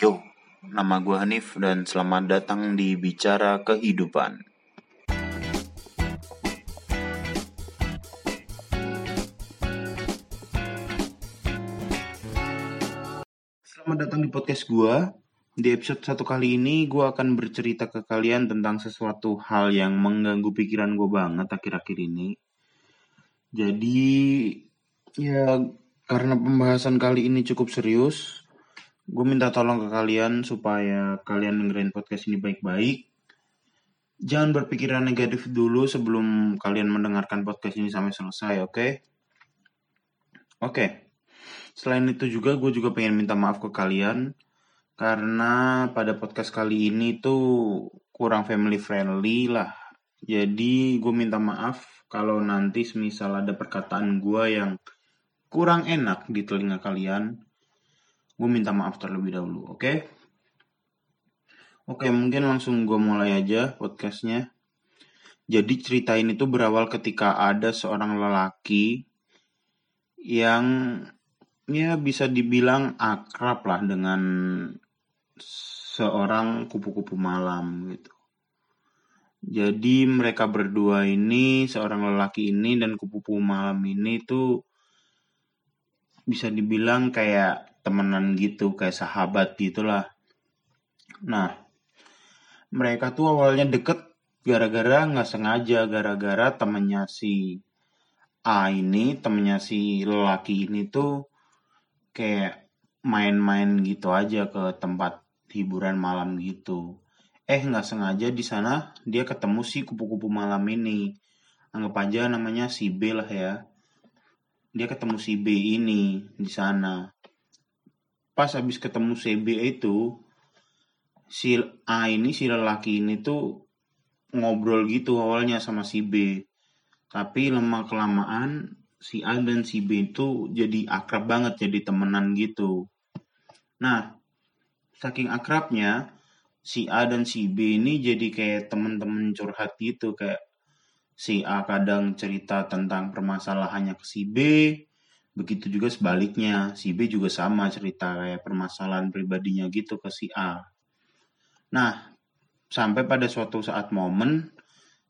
Yo, nama gue Hanif dan selamat datang di Bicara Kehidupan. Selamat datang di podcast gue. Di episode satu kali ini gue akan bercerita ke kalian tentang sesuatu hal yang mengganggu pikiran gue banget akhir-akhir ini. Jadi ya karena pembahasan kali ini cukup serius, gue minta tolong ke kalian supaya kalian dengerin podcast ini baik-baik. Jangan berpikiran negatif dulu sebelum kalian mendengarkan podcast ini sampai selesai, oke? Okay? Oke. Okay. Selain itu juga gue juga pengen minta maaf ke kalian karena pada podcast kali ini tuh kurang family friendly lah. Jadi gue minta maaf kalau nanti semisal ada perkataan gue yang kurang enak di telinga kalian gue minta maaf terlebih dahulu, oke? Okay? Oke, mungkin langsung gue mulai aja podcastnya. Jadi cerita ini tuh berawal ketika ada seorang lelaki yang ya bisa dibilang akrab lah dengan seorang kupu-kupu malam gitu. Jadi mereka berdua ini, seorang lelaki ini dan kupu-kupu malam ini tuh bisa dibilang kayak temenan gitu kayak sahabat gitulah. Nah mereka tuh awalnya deket gara-gara nggak sengaja gara-gara temennya si A ini temennya si lelaki ini tuh kayak main-main gitu aja ke tempat hiburan malam gitu. Eh nggak sengaja di sana dia ketemu si kupu-kupu malam ini. Anggap aja namanya si B lah ya. Dia ketemu si B ini di sana pas habis ketemu CB itu si A ini si lelaki ini tuh ngobrol gitu awalnya sama si B. Tapi lama kelamaan si A dan si B itu jadi akrab banget jadi temenan gitu. Nah saking akrabnya si A dan si B ini jadi kayak temen-temen curhat gitu. Kayak si A kadang cerita tentang permasalahannya ke si B Begitu juga sebaliknya, si B juga sama cerita kayak permasalahan pribadinya gitu ke si A. Nah, sampai pada suatu saat momen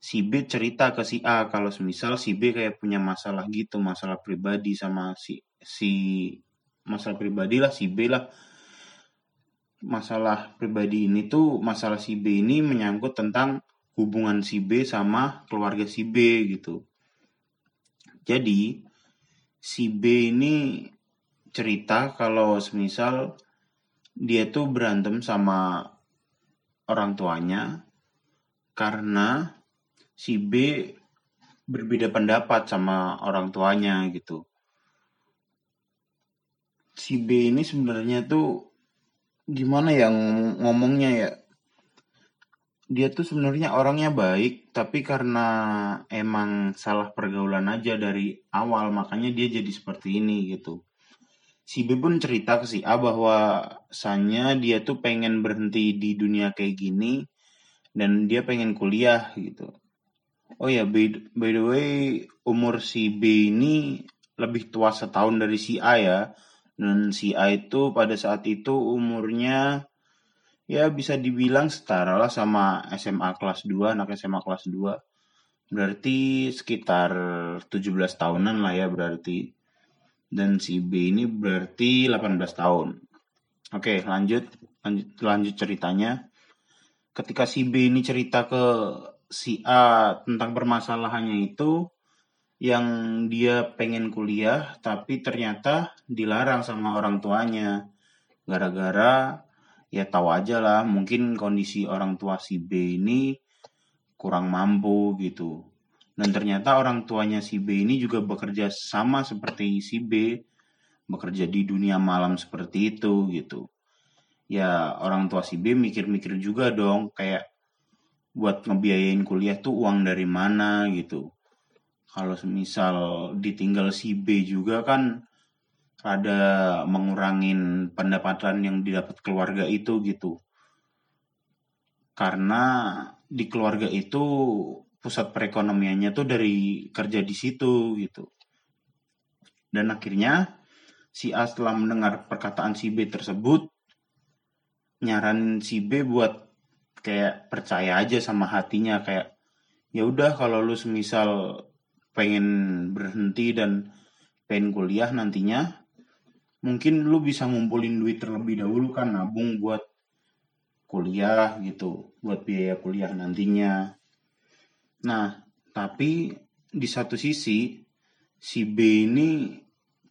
si B cerita ke si A kalau semisal si B kayak punya masalah gitu, masalah pribadi sama si si masalah pribadi lah si B lah. Masalah pribadi ini tuh masalah si B ini menyangkut tentang hubungan si B sama keluarga si B gitu. Jadi si B ini cerita kalau semisal dia tuh berantem sama orang tuanya karena si B berbeda pendapat sama orang tuanya gitu. Si B ini sebenarnya tuh gimana ya ngomongnya ya? Dia tuh sebenarnya orangnya baik, tapi karena emang salah pergaulan aja dari awal, makanya dia jadi seperti ini gitu. Si B pun cerita ke si A bahwa sanya dia tuh pengen berhenti di dunia kayak gini dan dia pengen kuliah gitu. Oh ya, by, by the way, umur si B ini lebih tua setahun dari si A ya. Dan si A itu pada saat itu umurnya ya bisa dibilang setara lah sama SMA kelas 2, anak SMA kelas 2. Berarti sekitar 17 tahunan lah ya berarti. Dan si B ini berarti 18 tahun. Oke, lanjut lanjut lanjut ceritanya. Ketika si B ini cerita ke si A tentang permasalahannya itu yang dia pengen kuliah tapi ternyata dilarang sama orang tuanya gara-gara ya tahu aja lah mungkin kondisi orang tua si B ini kurang mampu gitu. Dan ternyata orang tuanya si B ini juga bekerja sama seperti si B bekerja di dunia malam seperti itu gitu. Ya orang tua si B mikir-mikir juga dong kayak buat ngebiayain kuliah tuh uang dari mana gitu. Kalau misal ditinggal si B juga kan ada mengurangin pendapatan yang didapat keluarga itu gitu. Karena di keluarga itu pusat perekonomiannya tuh dari kerja di situ gitu. Dan akhirnya si A setelah mendengar perkataan si B tersebut nyaranin si B buat kayak percaya aja sama hatinya kayak ya udah kalau lu semisal pengen berhenti dan pengen kuliah nantinya mungkin lu bisa ngumpulin duit terlebih dahulu kan nabung buat kuliah gitu buat biaya kuliah nantinya. Nah tapi di satu sisi si B ini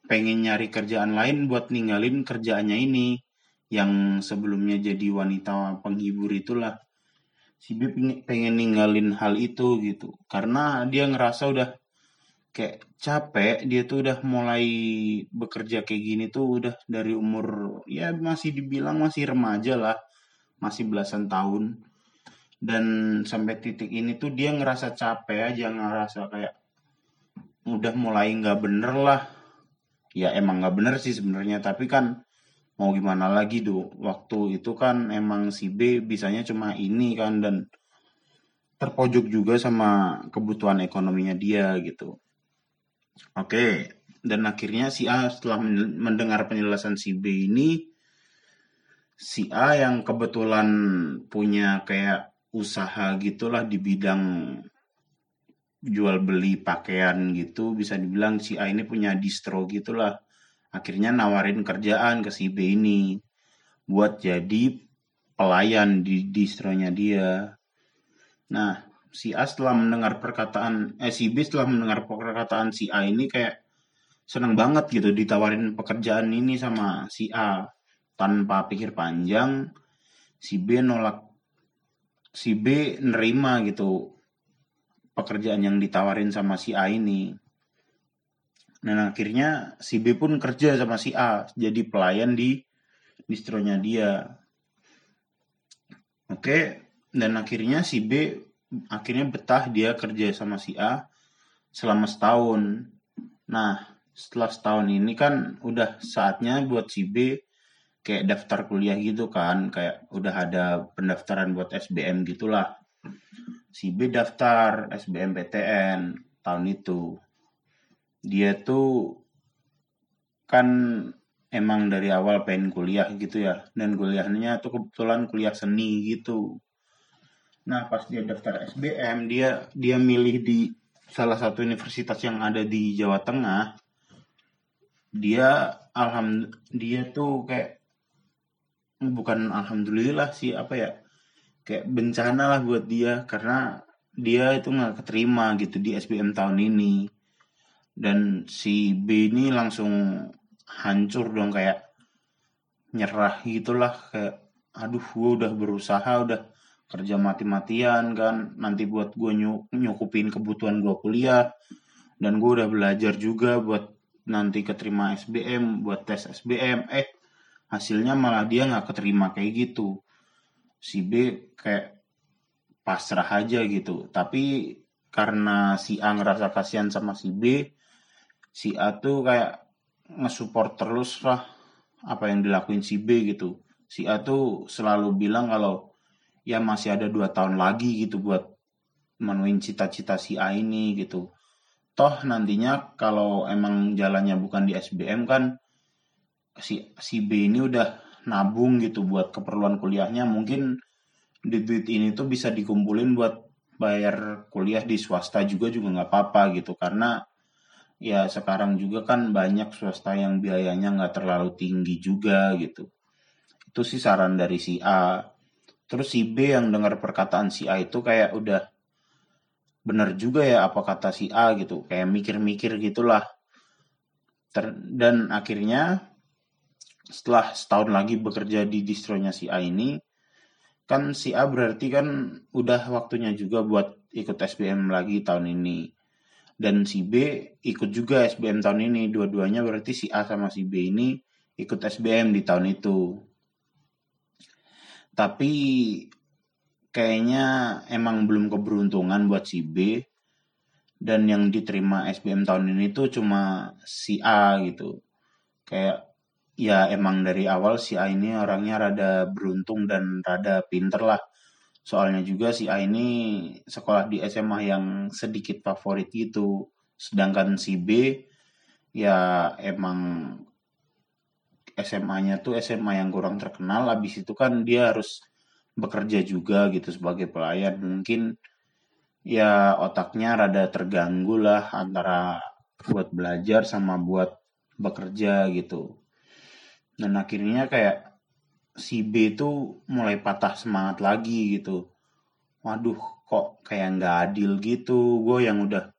pengen nyari kerjaan lain buat ninggalin kerjaannya ini yang sebelumnya jadi wanita penghibur itulah. Si B pengen ninggalin hal itu gitu karena dia ngerasa udah kayak capek dia tuh udah mulai bekerja kayak gini tuh udah dari umur ya masih dibilang masih remaja lah masih belasan tahun. Dan sampai titik ini tuh dia ngerasa capek aja ngerasa kayak udah mulai nggak bener lah. Ya emang nggak bener sih sebenarnya tapi kan mau gimana lagi tuh waktu itu kan emang si B bisanya cuma ini kan dan terpojok juga sama kebutuhan ekonominya dia gitu oke dan akhirnya si A setelah mendengar penjelasan si B ini si A yang kebetulan punya kayak usaha gitulah di bidang jual beli pakaian gitu bisa dibilang si A ini punya distro gitulah akhirnya nawarin kerjaan ke si B ini buat jadi pelayan di distronya dia. Nah, si A setelah mendengar perkataan eh si B setelah mendengar perkataan si A ini kayak seneng banget gitu ditawarin pekerjaan ini sama si A tanpa pikir panjang si B nolak si B nerima gitu pekerjaan yang ditawarin sama si A ini Nah akhirnya si B pun kerja sama si A jadi pelayan di distronya dia. Oke, dan akhirnya si B akhirnya betah dia kerja sama si A selama setahun. Nah, setelah setahun ini kan udah saatnya buat si B kayak daftar kuliah gitu kan, kayak udah ada pendaftaran buat SBM gitulah. Si B daftar SBMPTN tahun itu dia tuh kan emang dari awal pengen kuliah gitu ya dan kuliahnya tuh kebetulan kuliah seni gitu nah pas dia daftar SBM dia dia milih di salah satu universitas yang ada di Jawa Tengah. Dia alham dia tuh kayak bukan alhamdulillah sih apa ya kayak bencana lah buat dia. Karena dia itu nggak keterima gitu di SBM tahun ini. Dan si B ini langsung hancur dong kayak nyerah gitulah kayak aduh gue udah berusaha udah kerja mati-matian kan nanti buat gue nyukupin kebutuhan gue kuliah. Dan gue udah belajar juga buat nanti keterima SBM buat tes SBM eh hasilnya malah dia nggak keterima kayak gitu. Si B kayak pasrah aja gitu. Tapi karena si A ngerasa kasihan sama si B si A tuh kayak ngesupport terus lah apa yang dilakuin si B gitu. Si A tuh selalu bilang kalau ya masih ada dua tahun lagi gitu buat menuin cita-cita si A ini gitu. Toh nantinya kalau emang jalannya bukan di SBM kan si si B ini udah nabung gitu buat keperluan kuliahnya mungkin duit ini tuh bisa dikumpulin buat bayar kuliah di swasta juga juga nggak apa-apa gitu karena ya sekarang juga kan banyak swasta yang biayanya nggak terlalu tinggi juga gitu. Itu sih saran dari si A. Terus si B yang dengar perkataan si A itu kayak udah bener juga ya apa kata si A gitu. Kayak mikir-mikir gitulah. Ter dan akhirnya setelah setahun lagi bekerja di distronya si A ini, kan si A berarti kan udah waktunya juga buat ikut SBM lagi tahun ini dan si B ikut juga SBM tahun ini. Dua-duanya berarti si A sama si B ini ikut SBM di tahun itu. Tapi kayaknya emang belum keberuntungan buat si B dan yang diterima SBM tahun ini tuh cuma si A gitu. Kayak ya emang dari awal si A ini orangnya rada beruntung dan rada pinter lah Soalnya juga si A ini sekolah di SMA yang sedikit favorit gitu. Sedangkan si B ya emang SMA-nya tuh SMA yang kurang terkenal habis itu kan dia harus bekerja juga gitu sebagai pelayan. Mungkin ya otaknya rada terganggu lah antara buat belajar sama buat bekerja gitu. Dan akhirnya kayak si B itu mulai patah semangat lagi gitu. Waduh kok kayak nggak adil gitu. Gue yang udah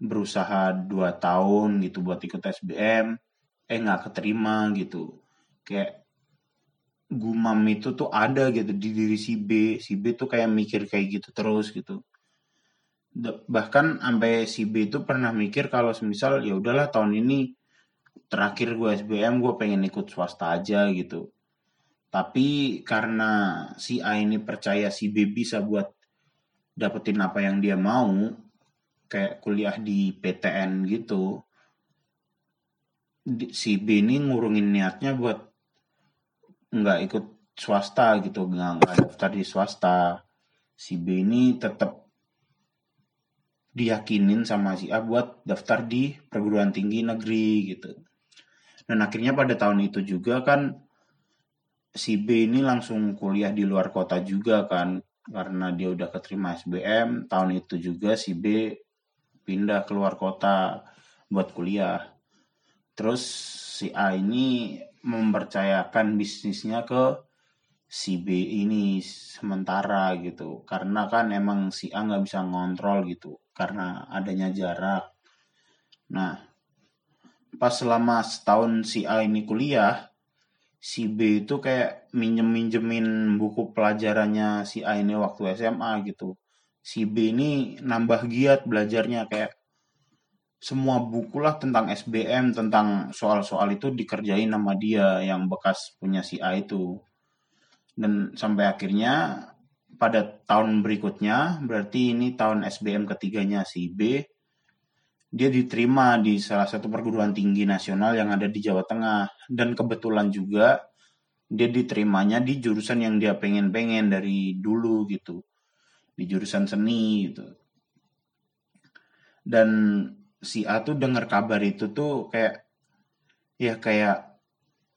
berusaha dua tahun gitu buat ikut SBM eh nggak keterima gitu. Kayak gumam itu tuh ada gitu di diri si B. Si B tuh kayak mikir kayak gitu terus gitu. Bahkan sampai si B itu pernah mikir kalau semisal ya udahlah tahun ini terakhir gue SBM gue pengen ikut swasta aja gitu. Tapi karena si A ini percaya si B bisa buat dapetin apa yang dia mau kayak kuliah di PTN gitu si B ini ngurungin niatnya buat nggak ikut swasta gitu nggak nggak daftar di swasta. Si B ini tetap diyakinin sama si A buat daftar di perguruan tinggi negeri gitu. Dan akhirnya pada tahun itu juga kan si B ini langsung kuliah di luar kota juga kan karena dia udah keterima SBM tahun itu juga si B pindah keluar kota buat kuliah Terus si A ini mempercayakan bisnisnya ke si B ini sementara gitu. Karena kan emang si A nggak bisa ngontrol gitu. Karena adanya jarak. Nah, pas selama setahun si A ini kuliah, si B itu kayak minjem-minjemin buku pelajarannya si A ini waktu SMA gitu. Si B ini nambah giat belajarnya kayak semua buku lah tentang SBM tentang soal-soal itu dikerjain sama dia yang bekas punya si A itu. Dan sampai akhirnya pada tahun berikutnya berarti ini tahun SBM ketiganya si B dia diterima di salah satu perguruan tinggi nasional yang ada di Jawa Tengah. Dan kebetulan juga dia diterimanya di jurusan yang dia pengen-pengen dari dulu gitu. Di jurusan seni gitu. Dan si A tuh dengar kabar itu tuh kayak ya kayak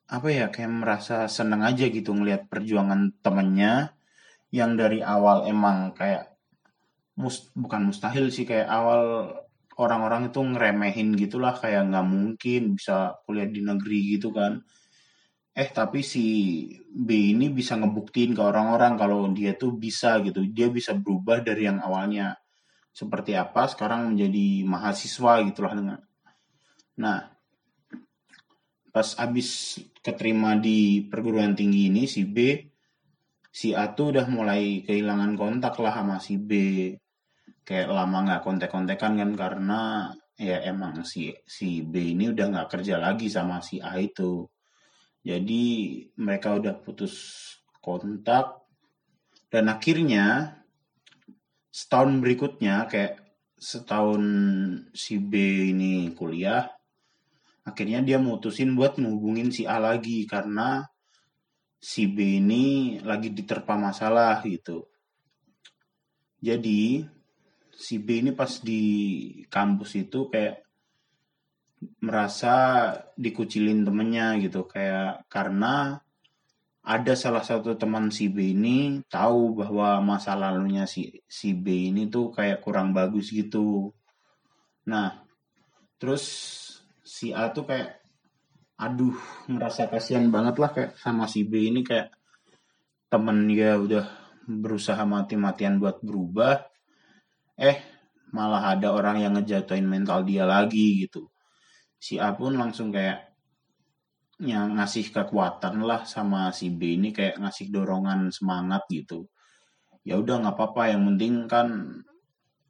apa ya kayak merasa seneng aja gitu ngelihat perjuangan temennya yang dari awal emang kayak mus bukan mustahil sih kayak awal orang-orang itu ngeremehin gitulah kayak nggak mungkin bisa kuliah di negeri gitu kan. Eh tapi si B ini bisa ngebuktiin ke orang-orang kalau dia tuh bisa gitu. Dia bisa berubah dari yang awalnya seperti apa sekarang menjadi mahasiswa gitulah dengan. Nah pas abis keterima di perguruan tinggi ini si B si A tuh udah mulai kehilangan kontak lah sama si B. Kayak lama nggak kontek-kontekan kan karena ya emang si si B ini udah nggak kerja lagi sama si A itu. Jadi mereka udah putus kontak. Dan akhirnya setahun berikutnya kayak setahun si B ini kuliah akhirnya dia mutusin buat ngehubungin si A lagi karena si B ini lagi diterpa masalah gitu. Jadi si B ini pas di kampus itu kayak merasa dikucilin temennya gitu kayak karena ada salah satu teman si B ini tahu bahwa masa lalunya si si B ini tuh kayak kurang bagus gitu. Nah, terus si A tuh kayak aduh merasa kasihan banget lah kayak sama si B ini kayak temen dia udah berusaha mati-matian buat berubah eh malah ada orang yang ngejatuhin mental dia lagi gitu si A pun langsung kayak yang ngasih kekuatan lah sama si B ini kayak ngasih dorongan semangat gitu. Ya udah nggak apa-apa yang penting kan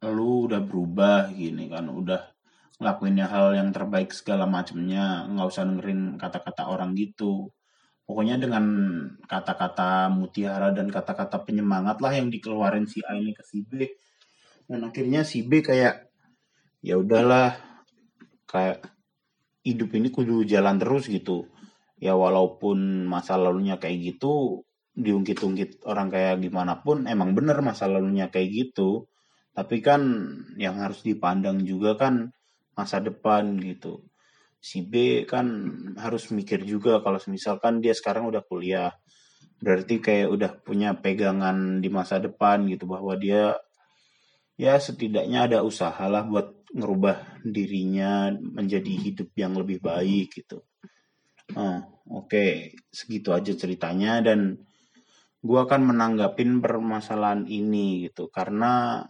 lu udah berubah gini kan udah ngelakuin hal yang terbaik segala macamnya nggak usah dengerin kata-kata orang gitu. Pokoknya dengan kata-kata mutiara dan kata-kata penyemangat lah yang dikeluarin si A ini ke si B. Dan akhirnya si B kayak ya udahlah kayak hidup ini kudu jalan terus gitu ya walaupun masa lalunya kayak gitu diungkit-ungkit orang kayak gimana pun emang bener masa lalunya kayak gitu. Tapi kan yang harus dipandang juga kan masa depan gitu. Si B kan harus mikir juga kalau misalkan dia sekarang udah kuliah. Berarti kayak udah punya pegangan di masa depan gitu bahwa dia ya setidaknya ada usaha lah buat ngerubah dirinya menjadi hidup yang lebih baik gitu. Uh, Oke, okay. segitu aja ceritanya dan gua akan menanggapin permasalahan ini gitu. Karena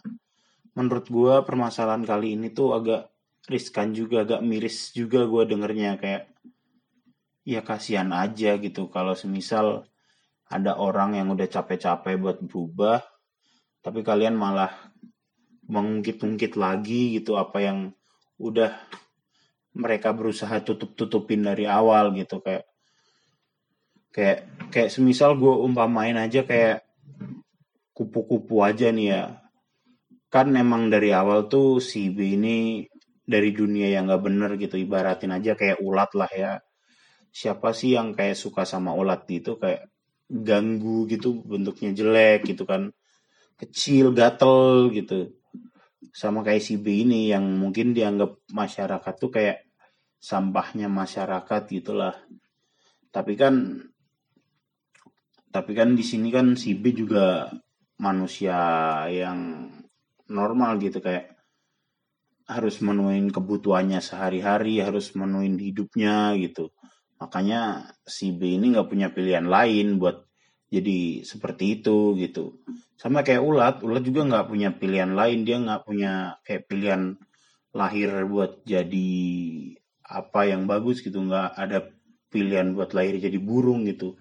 menurut gua permasalahan kali ini tuh agak riskan juga agak miris juga gue dengernya. Kayak ya kasihan aja gitu. Kalau semisal ada orang yang udah capek-capek buat berubah tapi kalian malah mengungkit-ungkit lagi gitu apa yang udah mereka berusaha tutup-tutupin dari awal gitu kayak kayak kayak semisal gue umpamain aja kayak kupu-kupu aja nih ya. Kan emang dari awal tuh si B ini dari dunia yang gak bener gitu ibaratin aja kayak ulat lah ya. Siapa sih yang kayak suka sama ulat gitu kayak ganggu gitu bentuknya jelek gitu kan. Kecil gatel gitu sama kayak si B ini yang mungkin dianggap masyarakat tuh kayak sampahnya masyarakat gitulah tapi kan tapi kan di sini kan si B juga manusia yang normal gitu kayak harus menuin kebutuhannya sehari-hari, harus menuin hidupnya gitu. Makanya si B ini nggak punya pilihan lain buat jadi seperti itu gitu. Sama kayak ulat, ulat juga nggak punya pilihan lain, dia nggak punya kayak pilihan lahir buat jadi apa yang bagus gitu, nggak ada pilihan buat lahir jadi burung gitu.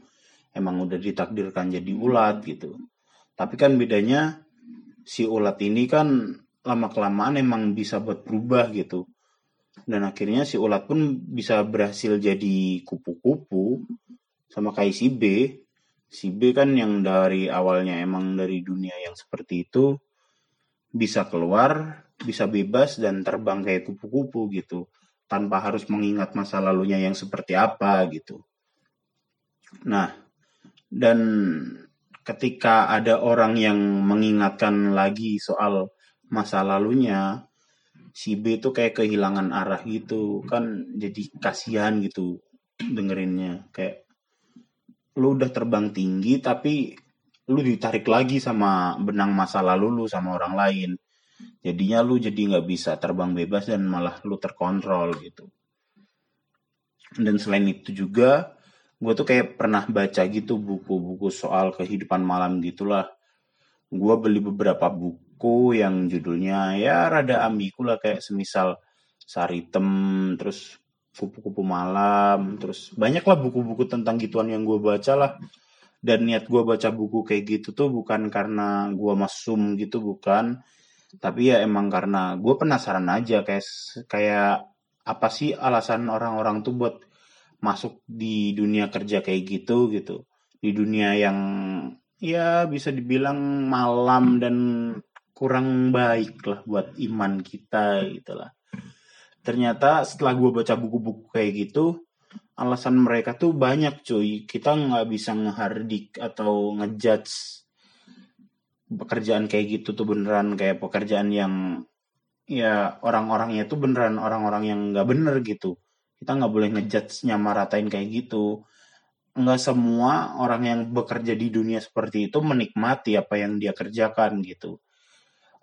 Emang udah ditakdirkan jadi ulat gitu. Tapi kan bedanya si ulat ini kan lama kelamaan emang bisa buat berubah gitu dan akhirnya si ulat pun bisa berhasil jadi kupu-kupu sama kayak si B si B kan yang dari awalnya emang dari dunia yang seperti itu bisa keluar bisa bebas dan terbang kayak kupu-kupu gitu. Tanpa harus mengingat masa lalunya yang seperti apa gitu. Nah dan ketika ada orang yang mengingatkan lagi soal masa lalunya si B tuh kayak kehilangan arah gitu. Kan jadi kasihan gitu dengerinnya. Kayak lu udah terbang tinggi tapi lu ditarik lagi sama benang masa lalu lu sama orang lain. Jadinya lu jadi nggak bisa terbang bebas dan malah lu terkontrol gitu. Dan selain itu juga gue tuh kayak pernah baca gitu buku-buku soal kehidupan malam gitulah. Gue beli beberapa buku yang judulnya ya rada ambigu lah kayak semisal Saritem, terus kupu-kupu malam, terus banyak lah buku-buku tentang gituan yang gue baca lah. Dan niat gue baca buku kayak gitu tuh bukan karena gue masum gitu, bukan. Tapi ya emang karena gue penasaran aja kayak kayak apa sih alasan orang-orang tuh buat masuk di dunia kerja kayak gitu gitu. Di dunia yang ya bisa dibilang malam dan kurang baik lah buat iman kita gitulah. Ternyata setelah gue baca buku-buku kayak gitu, alasan mereka tuh banyak cuy. Kita nggak bisa ngehardik atau ngejudge pekerjaan kayak gitu tuh beneran kayak pekerjaan yang ya orang-orangnya tuh beneran orang-orang yang nggak bener gitu. Kita nggak boleh ngejudge nyamaratain kayak gitu. Nggak semua orang yang bekerja di dunia seperti itu menikmati apa yang dia kerjakan gitu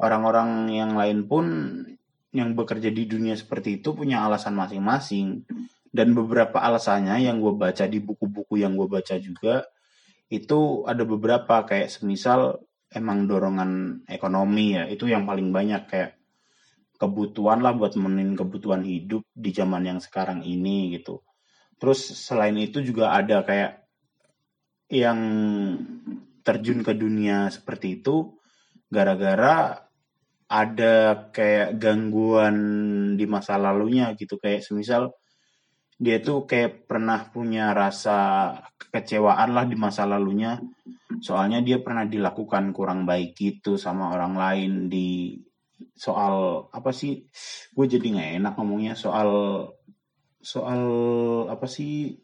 orang-orang yang lain pun yang bekerja di dunia seperti itu punya alasan masing-masing. Dan beberapa alasannya yang gue baca di buku-buku yang gue baca juga itu ada beberapa. Kayak semisal emang dorongan ekonomi ya itu yang paling banyak. Kayak kebutuhan lah buat memenuhi kebutuhan hidup di zaman yang sekarang ini gitu. Terus selain itu juga ada kayak yang terjun ke dunia seperti itu gara-gara ada kayak gangguan di masa lalunya gitu. Kayak semisal dia tuh kayak pernah punya rasa kekecewaan lah di masa lalunya. Soalnya dia pernah dilakukan kurang baik gitu sama orang lain di soal apa sih gue jadi nggak enak ngomongnya soal soal apa sih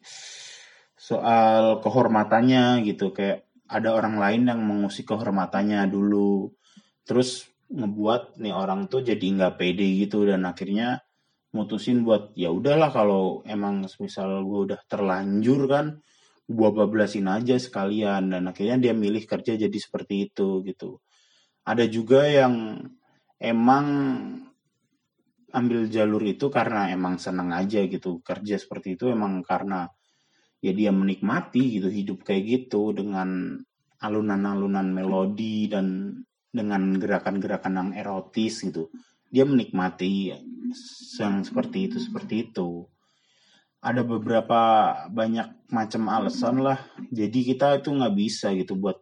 soal kehormatannya gitu. Kayak ada orang lain yang mengusik kehormatannya dulu. Terus ngebuat nih orang tuh jadi nggak pede gitu dan akhirnya mutusin buat ya udahlah kalau emang misal gue udah terlanjur kan gue bablasin aja sekalian. Dan akhirnya dia milih kerja jadi seperti itu gitu. Ada juga yang emang ambil jalur itu karena emang seneng aja gitu kerja seperti itu emang karena ya dia menikmati gitu hidup kayak gitu dengan alunan-alunan melodi dan dengan gerakan-gerakan yang erotis gitu. Dia menikmati yang seperti itu seperti itu. Ada beberapa banyak macam alasan lah. Jadi kita itu nggak bisa gitu buat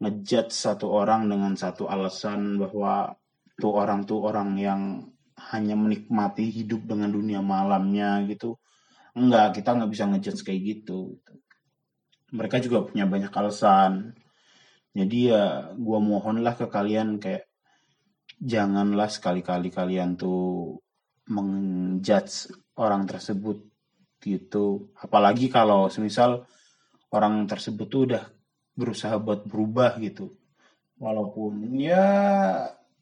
ngejudge satu orang dengan satu alasan bahwa tuh orang tuh orang yang hanya menikmati hidup dengan dunia malamnya gitu. Enggak kita nggak bisa ngejudge kayak gitu. Mereka juga punya banyak alasan jadi ya gua mohonlah ke kalian kayak janganlah sekali-kali kalian tuh menjudge orang tersebut gitu. Apalagi kalau semisal orang tersebut tuh udah berusaha buat berubah gitu. Walaupun ya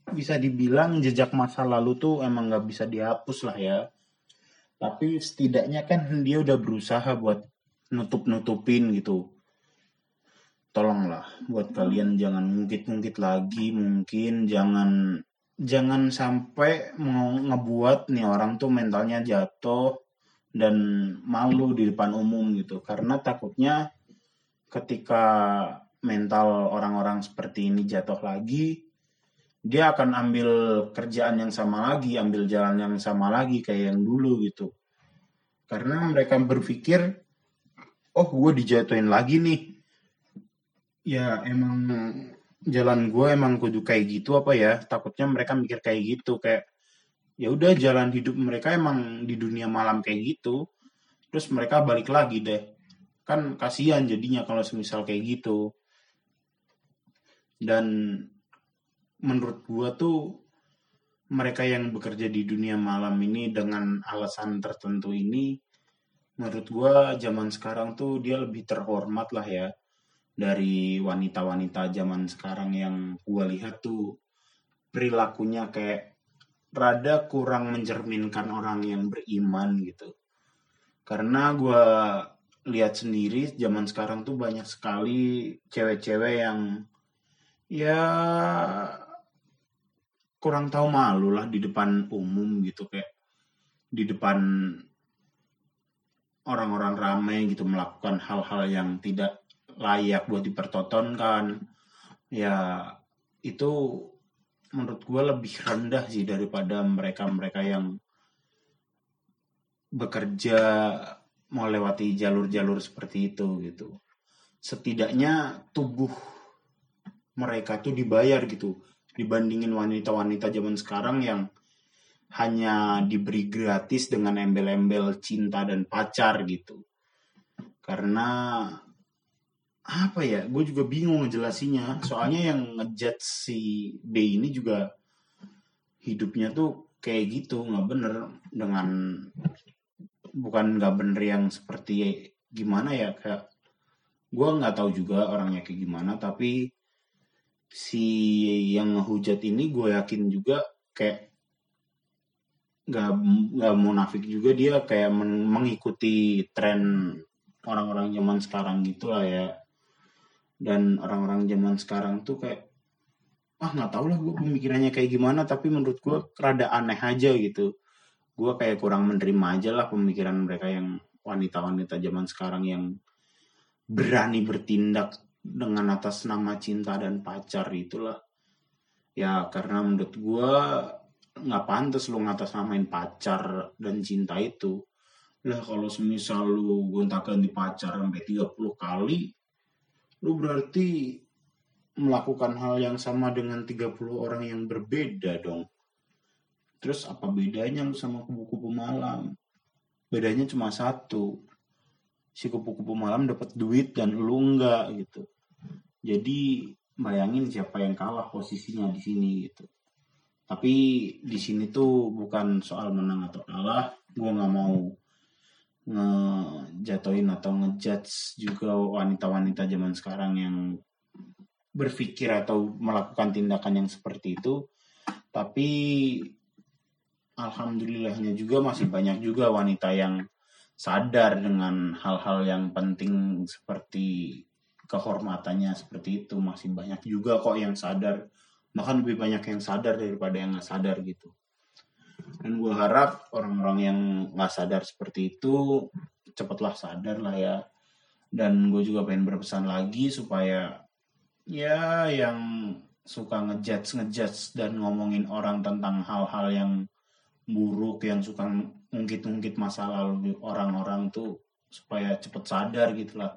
bisa dibilang jejak masa lalu tuh emang nggak bisa dihapus lah ya. Tapi setidaknya kan dia udah berusaha buat nutup nutupin gitu tolonglah buat kalian jangan ngungkit-ngungkit lagi mungkin jangan jangan sampai mau ngebuat nih orang tuh mentalnya jatuh dan malu di depan umum gitu. Karena takutnya ketika mental orang-orang seperti ini jatuh lagi dia akan ambil kerjaan yang sama lagi ambil jalan yang sama lagi kayak yang dulu gitu. Karena mereka berpikir oh gue dijatuhin lagi nih ya emang jalan gue emang kudu kayak gitu apa ya? Takutnya mereka mikir kayak gitu kayak ya udah jalan hidup mereka emang di dunia malam kayak gitu. Terus mereka balik lagi deh. Kan kasihan jadinya kalau semisal kayak gitu. Dan menurut gua tuh mereka yang bekerja di dunia malam ini dengan alasan tertentu ini menurut gua zaman sekarang tuh dia lebih terhormat lah ya dari wanita-wanita zaman sekarang yang gua lihat tuh perilakunya kayak rada kurang mencerminkan orang yang beriman gitu. Karena gue lihat sendiri zaman sekarang tuh banyak sekali cewek-cewek yang ya kurang tahu malu lah di depan umum gitu kayak di depan orang-orang ramai gitu melakukan hal-hal yang tidak layak buat dipertontonkan ya itu menurut gue lebih rendah sih daripada mereka-mereka yang bekerja melewati jalur-jalur seperti itu gitu. Setidaknya tubuh mereka tuh dibayar gitu dibandingin wanita-wanita zaman sekarang yang hanya diberi gratis dengan embel-embel cinta dan pacar gitu. Karena apa ya? Gue juga bingung ngejelasinnya. Soalnya yang ngejat si B ini juga hidupnya tuh kayak gitu nggak bener. Dengan bukan nggak bener yang seperti gimana ya kayak gue nggak tahu juga orangnya kayak gimana. Tapi si yang ngehujat ini gue yakin juga kayak nggak nggak munafik juga. Dia kayak mengikuti tren orang-orang zaman sekarang gitu lah ya dan orang-orang zaman sekarang tuh kayak ah nggak tau lah gue pemikirannya kayak gimana tapi menurut gue rada aneh aja gitu. Gue kayak kurang menerima aja lah pemikiran mereka yang wanita-wanita zaman sekarang yang berani bertindak dengan atas nama cinta dan pacar itulah. Ya karena menurut gue nggak pantas lu ngatas namain pacar dan cinta itu. Lah kalau semisal lu gonta ganti pacar sampai 30 kali lu berarti melakukan hal yang sama dengan 30 orang yang berbeda dong. Terus apa bedanya lu sama kupu-kupu malam? Bedanya cuma satu. Si kupu-kupu malam dapat duit dan lu enggak gitu. Jadi bayangin siapa yang kalah posisinya di sini gitu. Tapi di sini tuh bukan soal menang atau kalah. Gue nggak mau ngejatuhin atau ngejudge juga wanita-wanita zaman sekarang yang berpikir atau melakukan tindakan yang seperti itu. Tapi alhamdulillahnya juga masih banyak juga wanita yang sadar dengan hal-hal yang penting seperti kehormatannya seperti itu. Masih banyak juga kok yang sadar. Bahkan lebih banyak yang sadar daripada yang nggak sadar gitu dan gue harap orang-orang yang nggak sadar seperti itu cepatlah sadar lah ya. Dan gue juga pengen berpesan lagi supaya ya yang suka ngejudge ngejudge dan ngomongin orang tentang hal-hal yang buruk yang suka ngungkit-ngungkit masa lalu orang-orang tuh supaya cepet sadar gitu lah.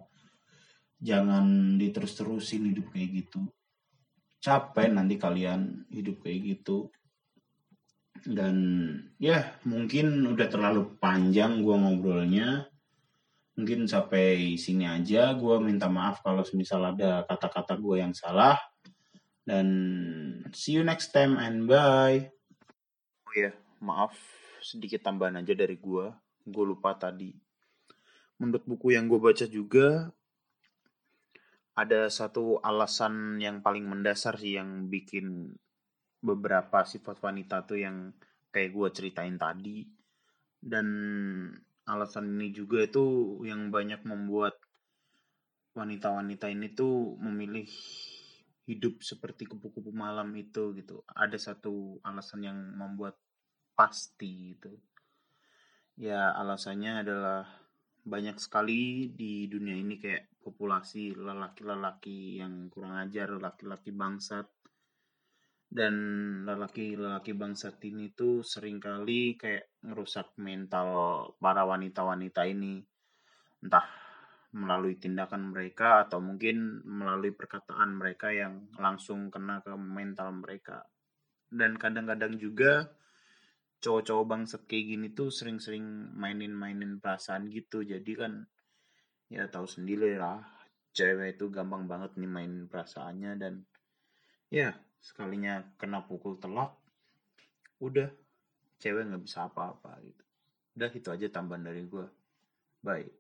Jangan diterus-terusin hidup kayak gitu. Capek nanti kalian hidup kayak gitu dan ya mungkin udah terlalu panjang gue ngobrolnya. Mungkin sampai sini aja gue minta maaf kalau misal ada kata-kata gue yang salah. Dan see you next time and bye. Oh ya maaf sedikit tambahan aja dari gue gue lupa tadi. Menurut buku yang gue baca juga ada satu alasan yang paling mendasar sih yang bikin beberapa sifat wanita tuh yang kayak gue ceritain tadi dan alasan ini juga itu yang banyak membuat wanita-wanita ini tuh memilih hidup seperti kupu-kupu malam itu gitu. Ada satu alasan yang membuat pasti itu. Ya alasannya adalah banyak sekali di dunia ini kayak populasi lelaki-lelaki yang kurang ajar, lelaki-lelaki bangsat dan lelaki-lelaki bangsa ini tuh sering kali kayak ngerusak mental para wanita-wanita ini. Entah melalui tindakan mereka atau mungkin melalui perkataan mereka yang langsung kena ke mental mereka. Dan kadang-kadang juga cowok-cowok bangsat kayak gini tuh sering-sering mainin-mainin perasaan gitu. Jadi kan ya tahu sendiri lah cewek itu gampang banget nih main perasaannya dan ya sekalinya kena pukul telak udah cewek nggak bisa apa-apa gitu. Udah itu aja tambahan dari gue bye